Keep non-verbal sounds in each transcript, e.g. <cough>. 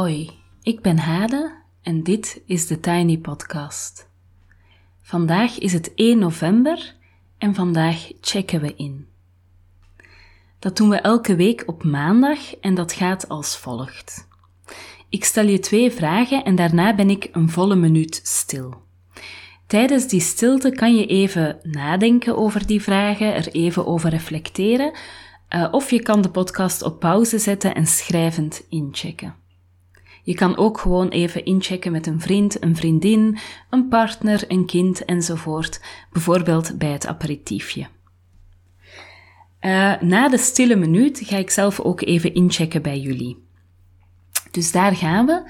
Hoi, ik ben Hade en dit is de Tiny Podcast. Vandaag is het 1 november en vandaag checken we in. Dat doen we elke week op maandag en dat gaat als volgt. Ik stel je twee vragen en daarna ben ik een volle minuut stil. Tijdens die stilte kan je even nadenken over die vragen, er even over reflecteren, uh, of je kan de podcast op pauze zetten en schrijvend inchecken. Je kan ook gewoon even inchecken met een vriend, een vriendin, een partner, een kind enzovoort, bijvoorbeeld bij het aperitiefje. Uh, na de stille minuut ga ik zelf ook even inchecken bij jullie. Dus daar gaan we.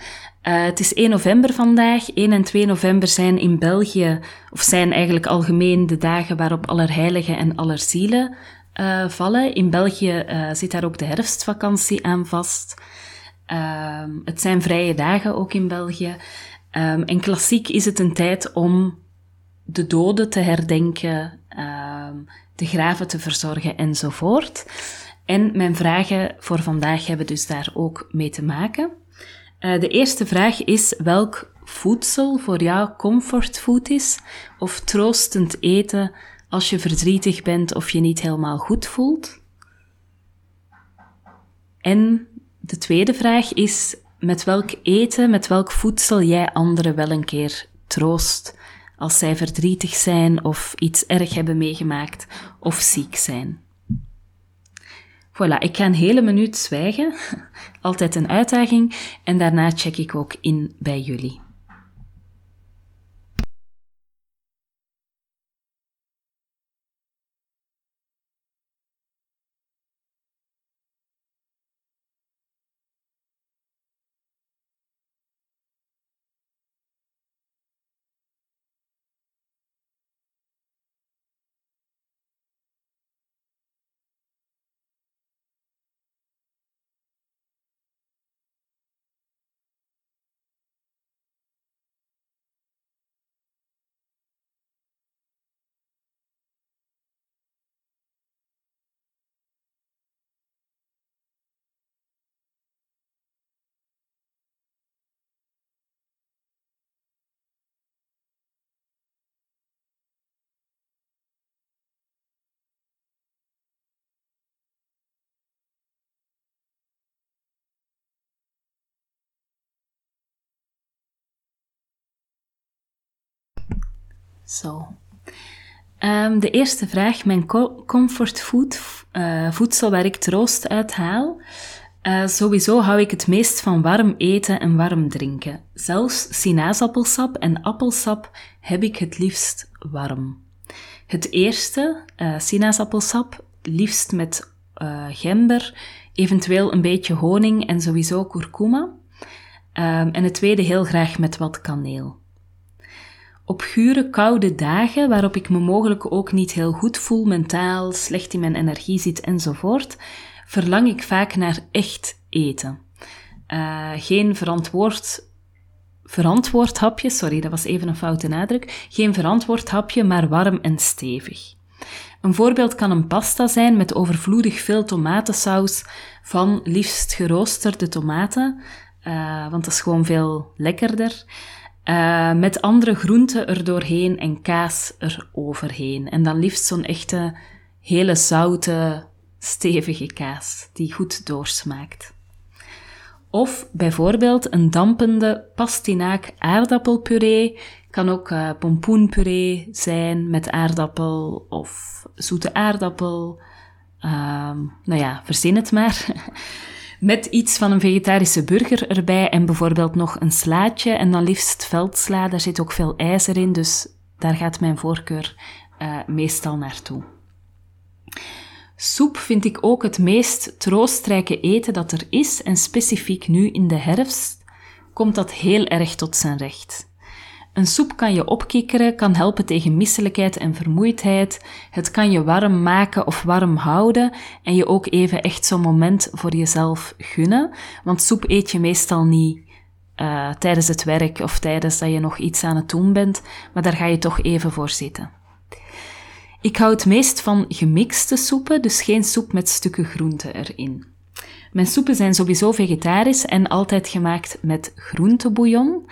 Uh, het is 1 november vandaag. 1 en 2 november zijn in België, of zijn eigenlijk algemeen de dagen waarop Allerheiligen en Allerzielen uh, vallen. In België zit daar ook de herfstvakantie aan vast. Ehm, het zijn vrije dagen ook in België. Um, en klassiek is het een tijd om de doden te herdenken, um, de graven te verzorgen enzovoort. En mijn vragen voor vandaag hebben dus daar ook mee te maken. Uh, de eerste vraag is welk voedsel voor jou comfortfood is of troostend eten als je verdrietig bent of je niet helemaal goed voelt. En de tweede vraag is met welk eten, met welk voedsel jij anderen wel een keer troost als zij verdrietig zijn of iets erg hebben meegemaakt of ziek zijn. Voilà, ik ga een hele minuut zwijgen, <laughs> altijd een uitdaging, en daarna check ik ook in bij jullie. Zo. Um, de eerste vraag, mijn comfortfood, uh, voedsel waar ik troost uit haal. Uh, sowieso hou ik het meest van warm eten en warm drinken. Zelfs sinaasappelsap en appelsap heb ik het liefst warm. Het eerste, uh, sinaasappelsap, liefst met gember, eventueel een beetje honing en sowieso kurkuma. Um, en het tweede heel graag met wat kaneel. Op gure, koude dagen, waarop ik me mogelijk ook niet heel goed voel, mentaal, slecht in mijn energie zit enzovoort, verlang ik vaak naar echt eten. Uh, geen verantwoord, verantwoord hapje, sorry, dat was even een foute nadruk. Geen verantwoord hapje, maar warm en stevig. Een voorbeeld kan een pasta zijn met overvloedig veel tomatensaus van liefst geroosterde tomaten, uh, want dat is gewoon veel lekkerder. Uh, met andere groenten er doorheen en kaas er overheen. En dan liefst zo'n echte, hele zoute, stevige kaas, die goed doorsmaakt. Of bijvoorbeeld een dampende pastinaak aardappelpuree. Kan ook uh, pompoenpuree zijn met aardappel of zoete aardappel. Uh, nou ja, verzin het maar. <laughs> Met iets van een vegetarische burger erbij en bijvoorbeeld nog een slaatje en dan liefst veldsla. Daar zit ook veel ijzer in, dus daar gaat mijn voorkeur uh, meestal naartoe. Soep vind ik ook het meest troostrijke eten dat er is en specifiek nu in de herfst komt dat heel erg tot zijn recht. Een soep kan je opkikkeren, kan helpen tegen misselijkheid en vermoeidheid. Het kan je warm maken of warm houden en je ook even echt zo'n moment voor jezelf gunnen. Want soep eet je meestal niet uh, tijdens het werk of tijdens dat je nog iets aan het doen bent, maar daar ga je toch even voor zitten. Ik hou het meest van gemixte soepen, dus geen soep met stukken groente erin. Mijn soepen zijn sowieso vegetarisch en altijd gemaakt met groentebouillon.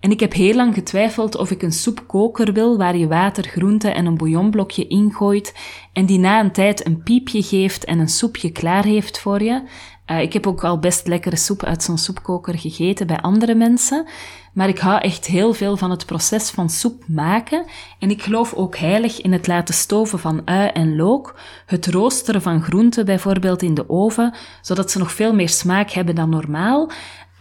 En ik heb heel lang getwijfeld of ik een soepkoker wil waar je water, groente en een bouillonblokje ingooit en die na een tijd een piepje geeft en een soepje klaar heeft voor je. Uh, ik heb ook al best lekkere soep uit zo'n soepkoker gegeten bij andere mensen. Maar ik hou echt heel veel van het proces van soep maken. En ik geloof ook heilig in het laten stoven van ui en look. Het roosteren van groenten bijvoorbeeld in de oven, zodat ze nog veel meer smaak hebben dan normaal.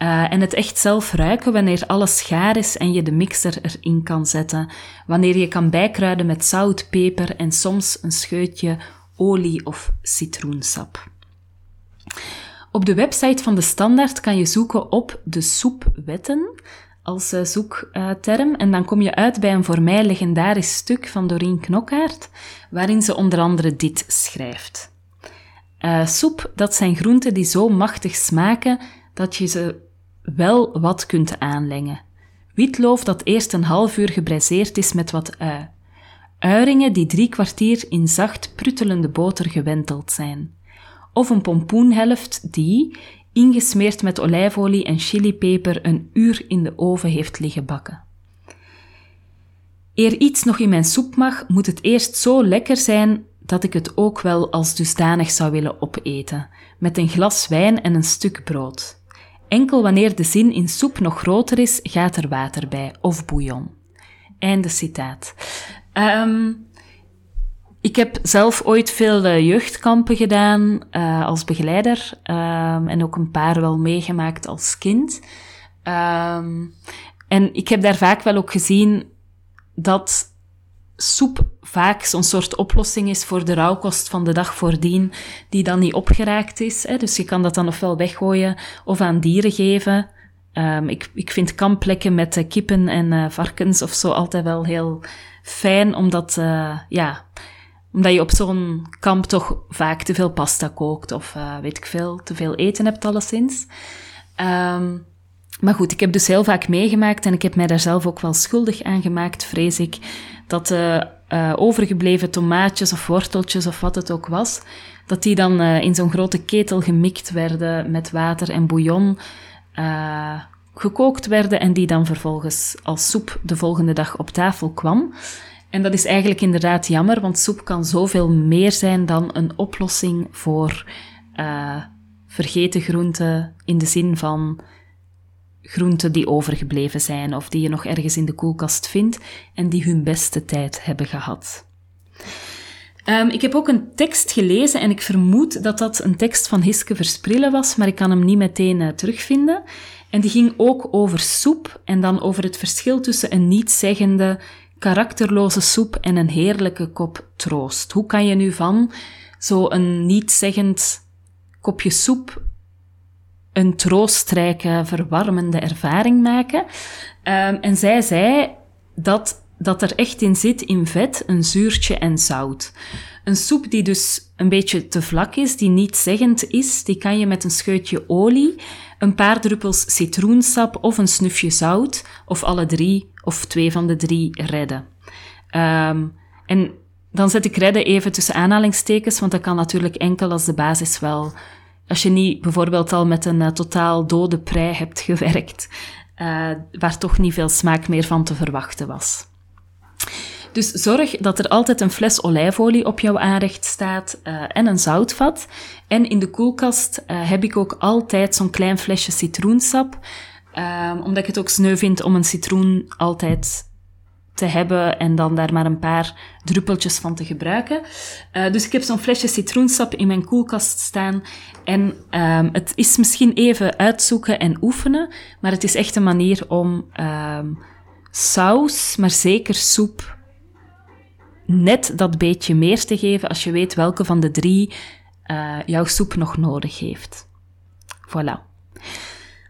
Uh, en het echt zelf ruiken wanneer alles gaar is en je de mixer erin kan zetten. Wanneer je kan bijkruiden met zout, peper en soms een scheutje olie of citroensap. Op de website van de Standaard kan je zoeken op de soepwetten als uh, zoekterm en dan kom je uit bij een voor mij legendarisch stuk van Doreen Knokkaert, waarin ze onder andere dit schrijft. Uh, soep, dat zijn groenten die zo machtig smaken dat je ze wel wat kunt aanlengen. Witloof dat eerst een half uur gebraiseerd is met wat ui. Uiringen die drie kwartier in zacht pruttelende boter gewenteld zijn. Of een pompoenhelft die, ingesmeerd met olijfolie en chilipeper, een uur in de oven heeft liggen bakken. Eer iets nog in mijn soep mag, moet het eerst zo lekker zijn dat ik het ook wel als dusdanig zou willen opeten, met een glas wijn en een stuk brood. Enkel wanneer de zin in soep nog groter is, gaat er water bij, of bouillon. Einde citaat. Um, ik heb zelf ooit veel uh, jeugdkampen gedaan uh, als begeleider um, en ook een paar wel meegemaakt als kind. Um, en ik heb daar vaak wel ook gezien dat soep vaak zo'n soort oplossing is voor de rauwkost van de dag voordien, die dan niet opgeraakt is. Hè. Dus je kan dat dan ofwel weggooien of aan dieren geven. Um, ik, ik vind kampplekken met uh, kippen en uh, varkens of zo altijd wel heel fijn, omdat, uh, ja, omdat je op zo'n kamp toch vaak te veel pasta kookt of weet ik veel, te veel eten hebt alleszins. Um, maar goed, ik heb dus heel vaak meegemaakt en ik heb mij daar zelf ook wel schuldig aan gemaakt, vrees ik, dat de uh, overgebleven tomaatjes of worteltjes of wat het ook was, dat die dan uh, in zo'n grote ketel gemikt werden met water en bouillon, uh, gekookt werden en die dan vervolgens als soep de volgende dag op tafel kwam. En dat is eigenlijk inderdaad jammer, want soep kan zoveel meer zijn dan een oplossing voor vergeten groenten in de zin van groenten die overgebleven zijn of die je nog ergens in de koelkast vindt en die hun beste tijd hebben gehad. Um, ik heb ook een tekst gelezen en ik vermoed dat dat een tekst van Hiske Versprillen was, maar ik kan hem niet meteen uh, terugvinden. En die ging ook over soep en dan over het verschil tussen een niet-zeggende, karakterloze soep en een heerlijke kop troost. Hoe kan je nu van zo'n niet-zeggend kopje soep een troostrijke, verwarmende ervaring maken. Um, en zij zei dat, dat er echt in zit in vet, een zuurtje en zout. Een soep die dus een beetje te vlak is, die niet zeggend is, die kan je met een scheutje olie, een paar druppels citroensap of een snufje zout, of alle drie of twee van de drie redden. Um, en dan zet ik redden even tussen aanhalingstekens, want dat kan natuurlijk enkel als de basis wel als je niet bijvoorbeeld al met een uh, totaal dode prei hebt gewerkt, uh, waar toch niet veel smaak meer van te verwachten was. Dus zorg dat er altijd een fles olijfolie op jouw aanrecht staat uh, en een zoutvat. En in de koelkast heb ik ook altijd zo'n klein flesje citroensap. omdat ik het ook sneu vind om een citroen altijd te hebben en dan daar maar een paar druppeltjes van te gebruiken. Uh, dus ik heb zo'n flesje citroensap in mijn koelkast staan. En um, het is misschien even uitzoeken en oefenen, maar het is echt een manier om um, saus, maar zeker soep, net dat beetje meer te geven als je weet welke van de drie uh, jouw soep nog nodig heeft. Voilà.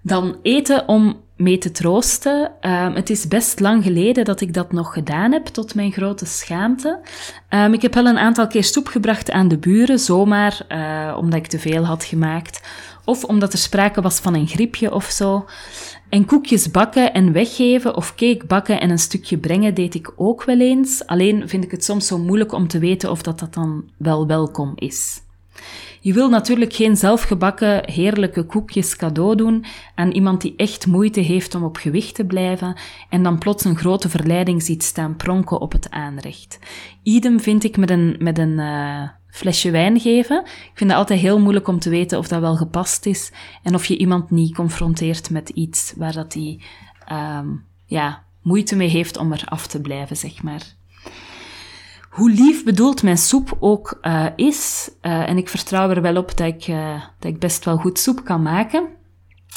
Dan eten om mee te troosten. Um, het is best lang geleden dat ik dat nog gedaan heb, tot mijn grote schaamte. Um, ik heb wel een aantal keer soep gebracht aan de buren, zomaar uh, omdat ik te veel had gemaakt. Of omdat er sprake was van een griepje of zo. En koekjes bakken en weggeven of cake bakken en een stukje brengen deed ik ook wel eens. Alleen vind ik het soms zo moeilijk om te weten of dat, dat dan wel welkom is. Je wil natuurlijk geen zelfgebakken heerlijke koekjes cadeau doen aan iemand die echt moeite heeft om op gewicht te blijven en dan plots een grote verleiding ziet staan pronken op het aanrecht. Idem vind ik met een, met een uh, flesje wijn geven. Ik vind het altijd heel moeilijk om te weten of dat wel gepast is en of je iemand niet confronteert met iets waar dat die um, ja, moeite mee heeft om er af te blijven, zeg maar hoe lief bedoeld mijn soep ook uh, is, uh, en ik vertrouw er wel op dat ik, uh, dat ik best wel goed soep kan maken.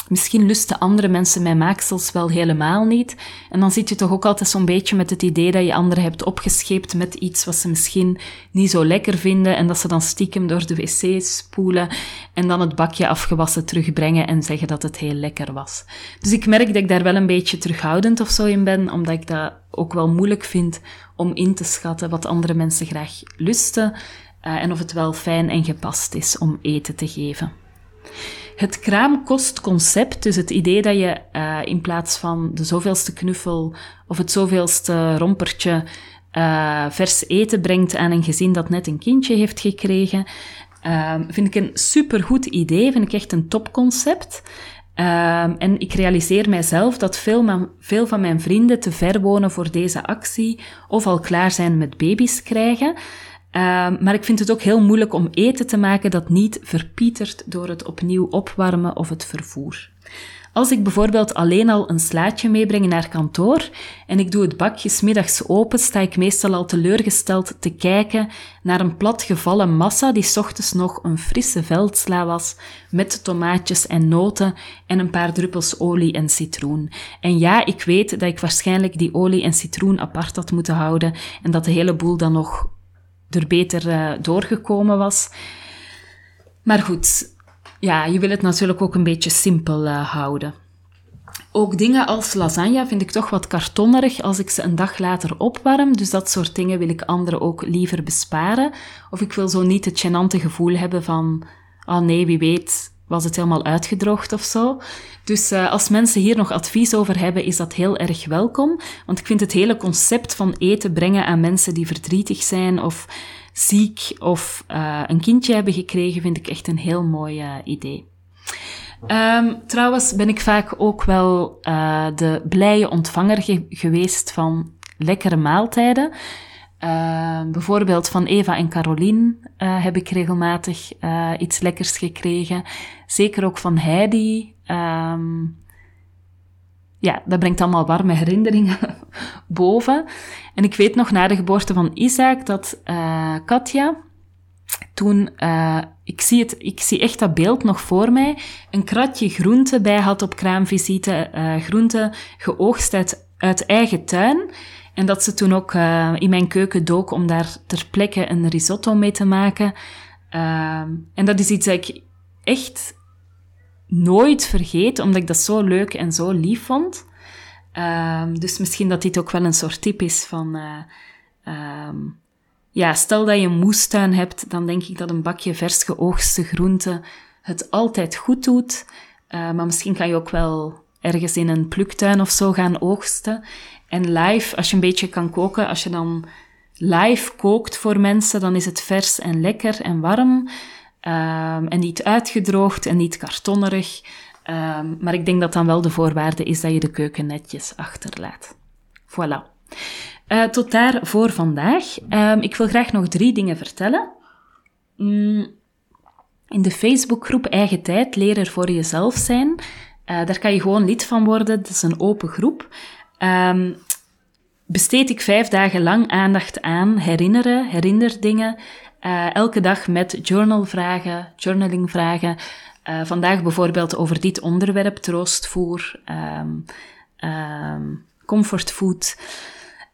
Misschien lusten andere mensen mijn maaksels wel helemaal niet. En dan zit je toch ook altijd zo'n beetje met het idee dat je anderen hebt opgescheept met iets wat ze misschien niet zo lekker vinden. En dat ze dan stiekem door de wc spoelen en dan het bakje afgewassen terugbrengen en zeggen dat het heel lekker was. Dus ik merk dat ik daar wel een beetje terughoudend of zo in ben, omdat ik dat ook wel moeilijk vind om in te schatten wat andere mensen graag lusten uh, en of het wel fijn en gepast is om eten te geven. Het kraamkostconcept, dus het idee dat je uh, in plaats van de zoveelste knuffel of het zoveelste rompertje uh, vers eten brengt aan een gezin dat net een kindje heeft gekregen, uh, vind ik een supergoed idee, vind ik echt een topconcept. Um, en ik realiseer mijzelf dat veel, veel, van mijn vrienden te ver wonen voor deze actie of al klaar zijn met baby's krijgen. Um, maar ik vind het ook heel moeilijk om eten te maken dat niet verpietert door het opnieuw opwarmen of het vervoer. Als ik bijvoorbeeld alleen al een slaatje meebreng naar kantoor en ik doe het bakje middags open, sta ik meestal al teleurgesteld te kijken naar een platgevallen massa die ochtends nog een frisse veldsla was met tomaatjes en noten en een paar druppels olie en citroen. En ja, ik weet dat ik waarschijnlijk die olie en citroen apart had moeten houden en dat de hele boel dan nog er beter uh, doorgekomen was. Maar goed, ja, je wil het natuurlijk ook een beetje simpel uh, houden. Ook dingen als lasagne vind ik toch wat kartonnerig als ik ze een dag later opwarm. Dus dat soort dingen wil ik anderen ook liever besparen. Of ik wil zo niet het gênante gevoel hebben van, oh nee, wie weet was het helemaal uitgedroogd of zo. Dus uh, als mensen hier nog advies over hebben, is dat heel erg welkom. Want ik vind het hele concept van eten brengen aan mensen die verdrietig zijn of ziek of uh, een kindje hebben gekregen, vind ik echt een heel mooi uh, idee. Um, trouwens ben ik vaak ook wel de blije ontvanger ge geweest van lekkere maaltijden. Uh, bijvoorbeeld van Eva en Caroline uh, heb ik regelmatig uh, iets lekkers gekregen. Zeker ook van Heidi. Um, ja, dat brengt allemaal warme herinneringen <laughs> boven. En ik weet nog na de geboorte van Isaac dat uh, Katja toen, ik, zie het, ik zie echt dat beeld nog voor mij, een kratje groente bij had op kraamvisite, groente geoogst uit, uit eigen tuin. En dat ze toen ook uh, in mijn keuken dook om daar ter plekke een risotto mee te maken. en dat is iets dat ik echt nooit vergeet, omdat ik dat zo leuk en zo lief vond. Um, dus misschien dat dit ook wel een soort tip is van... Uh, um, ja, stel dat je een moestuin hebt, dan denk ik dat een bakje vers geoogste groenten het altijd goed doet. Uh, maar misschien kan je ook wel ergens in een pluktuin of zo gaan oogsten. En live, als je een beetje kan koken, als je dan live kookt voor mensen, dan is het vers en lekker en warm. Um, en niet uitgedroogd en niet kartonnerig. Um, maar ik denk dat dan wel de voorwaarde is dat je de keuken netjes achterlaat. Voilà. Uh, tot daar voor vandaag. Um, ik wil graag nog drie dingen vertellen. Mm, in de Facebookgroep Eigen Tijd, leren voor jezelf zijn. Uh, daar kan je gewoon lid van worden. Dat is een open groep. Um, besteed ik vijf dagen lang aandacht aan herinneren, herinnerdingen. Uh, elke dag met journalvragen, journalingvragen. Uh, vandaag bijvoorbeeld over dit onderwerp, troostvoer, um, um, comfortfood.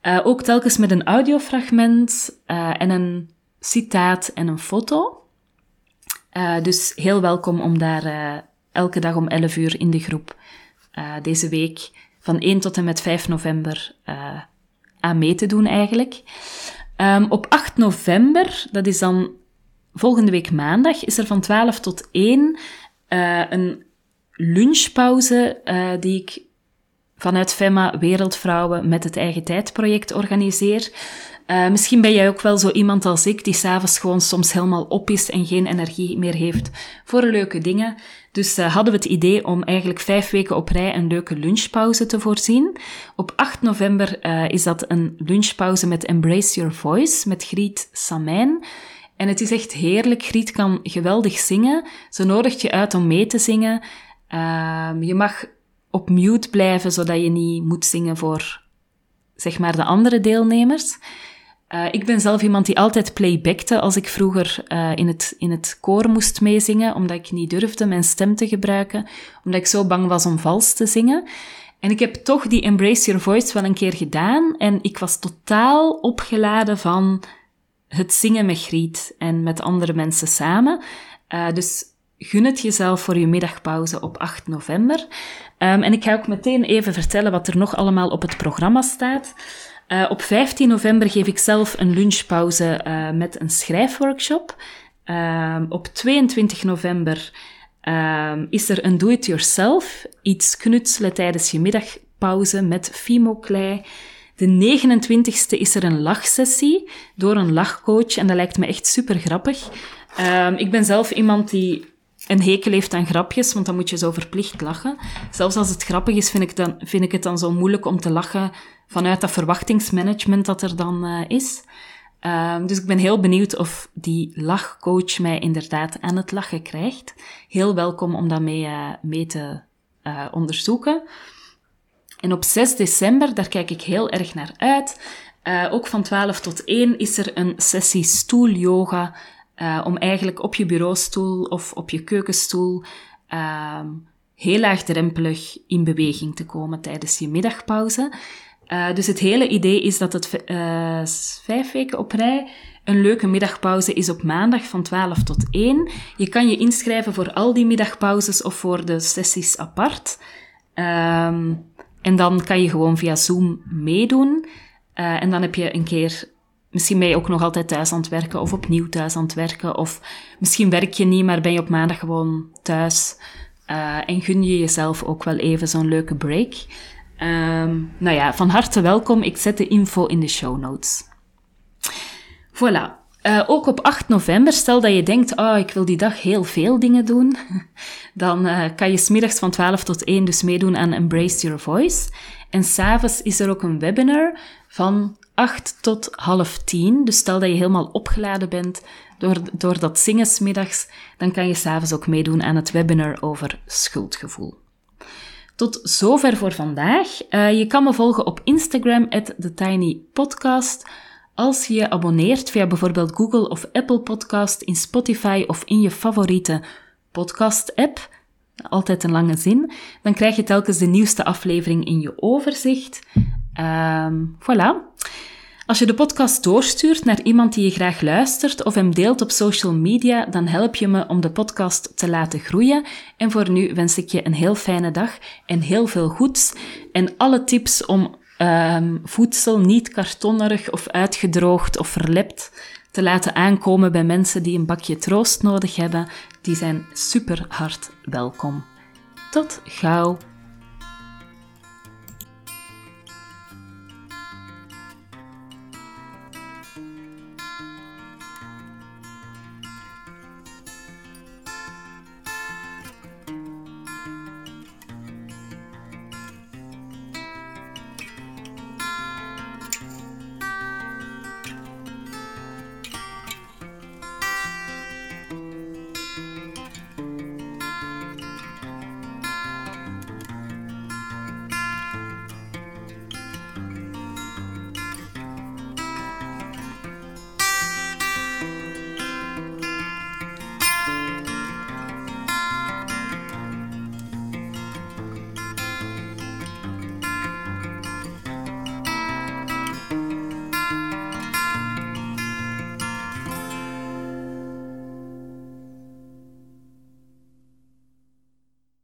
Uh, ook telkens met een audiofragment en een citaat en een foto. dus heel welkom om daar elke dag om 11 uur in de groep deze week van 1 tot en met 5 november aan mee te doen eigenlijk. Um, op 8 november, dat is dan volgende week maandag, is er van 12 tot 1 uh, een lunchpauze uh, die ik vanuit FEMA Wereldvrouwen met het Eigen Tijdproject organiseer. Uh, misschien ben jij ook wel zo iemand als ik, die s'avonds gewoon soms helemaal op is en geen energie meer heeft voor leuke dingen. Dus uh, hadden we het idee om eigenlijk vijf weken op rij een leuke lunchpauze te voorzien. Op 8 november uh, is dat een lunchpauze met Embrace Your Voice met Griet Samijn. En het is echt heerlijk. Griet kan geweldig zingen. Ze nodigt je uit om mee te zingen. Ehm, je mag op mute blijven, zodat je niet moet zingen voor, zeg maar, de andere deelnemers. Uh, ik ben zelf iemand die altijd playbackte als ik vroeger uh, in, het, in het koor moest meezingen, omdat ik niet durfde mijn stem te gebruiken, omdat ik zo bang was om vals te zingen. En ik heb toch die Embrace Your Voice wel een keer gedaan en ik was totaal opgeladen van het zingen met Griet en met andere mensen samen. Uh, dus gun het jezelf voor je middagpauze op 8 november. Um, en ik ga ook meteen even vertellen wat er nog allemaal op het programma staat. Uh, op 15 november geef ik zelf een lunchpauze uh, met een schrijfworkshop. Uh, op 22 november ehm, is er een do-it-yourself, iets knutselen tijdens je middagpauze met Fimo Klei. De 29ste is er een lachsessie door een lachcoach en dat lijkt me echt super grappig. Ik ben zelf iemand die een hekel heeft aan grapjes, want dan moet je zo verplicht lachen. Zelfs als het grappig is, vind ik, dan, vind ik het dan zo moeilijk om te lachen vanuit dat verwachtingsmanagement dat er dan uh, is. Uh, dus ik ben heel benieuwd of die lachcoach mij inderdaad aan het lachen krijgt. Heel welkom om dat mee, uh, mee te uh, onderzoeken. En op 6 december, daar kijk ik heel erg naar uit. ook van 12 tot 1 is er een sessie stoelyoga uh, om eigenlijk op je bureaustoel of op je keukenstoel uh, heel laagdrempelig in beweging te komen tijdens je middagpauze. Uh, dus het hele idee is dat het uh, vijf weken op rij een leuke middagpauze is op maandag van 12 tot 1. Je kan je inschrijven voor al die middagpauzes of voor de sessies apart. Um, en dan kan je gewoon via Zoom meedoen. En dan heb je een keer Misschien ben je ook nog altijd thuis aan het werken of opnieuw thuis aan het werken. Of misschien werk je niet, maar ben je op maandag gewoon thuis. Uh, en gun je jezelf ook wel even zo'n leuke break. Um, nou ja, van harte welkom. Ik zet de info in de show notes. Voilà. Uh, ook op 8 november, stel dat je denkt, oh, ik wil die dag heel veel dingen doen, <laughs> dan uh, kan je smiddags van 12 tot 1 dus meedoen aan Embrace Your Voice. En s'avonds is er ook een webinar van 8 tot half 10. Dus stel dat je helemaal opgeladen bent door, door dat zingen smiddags, dan kan je s'avonds ook meedoen aan het webinar over schuldgevoel. Tot zover voor vandaag. Uh, je kan me volgen op Instagram, TheTinyPodcast. Als je je abonneert via bijvoorbeeld Google of Apple Podcast, in Spotify of in je favoriete podcast-app, altijd een lange zin, dan krijg je telkens de nieuwste aflevering in je overzicht. Um, voilà. Als je de podcast doorstuurt naar iemand die je graag luistert of hem deelt op social media, dan help je me om de podcast te laten groeien. En voor nu wens ik je een heel fijne dag en heel veel goeds. En alle tips om um, voedsel niet kartonnerig of uitgedroogd of verlept te laten aankomen bij mensen die een bakje troost nodig hebben, die zijn super hard welkom. Tot gauw!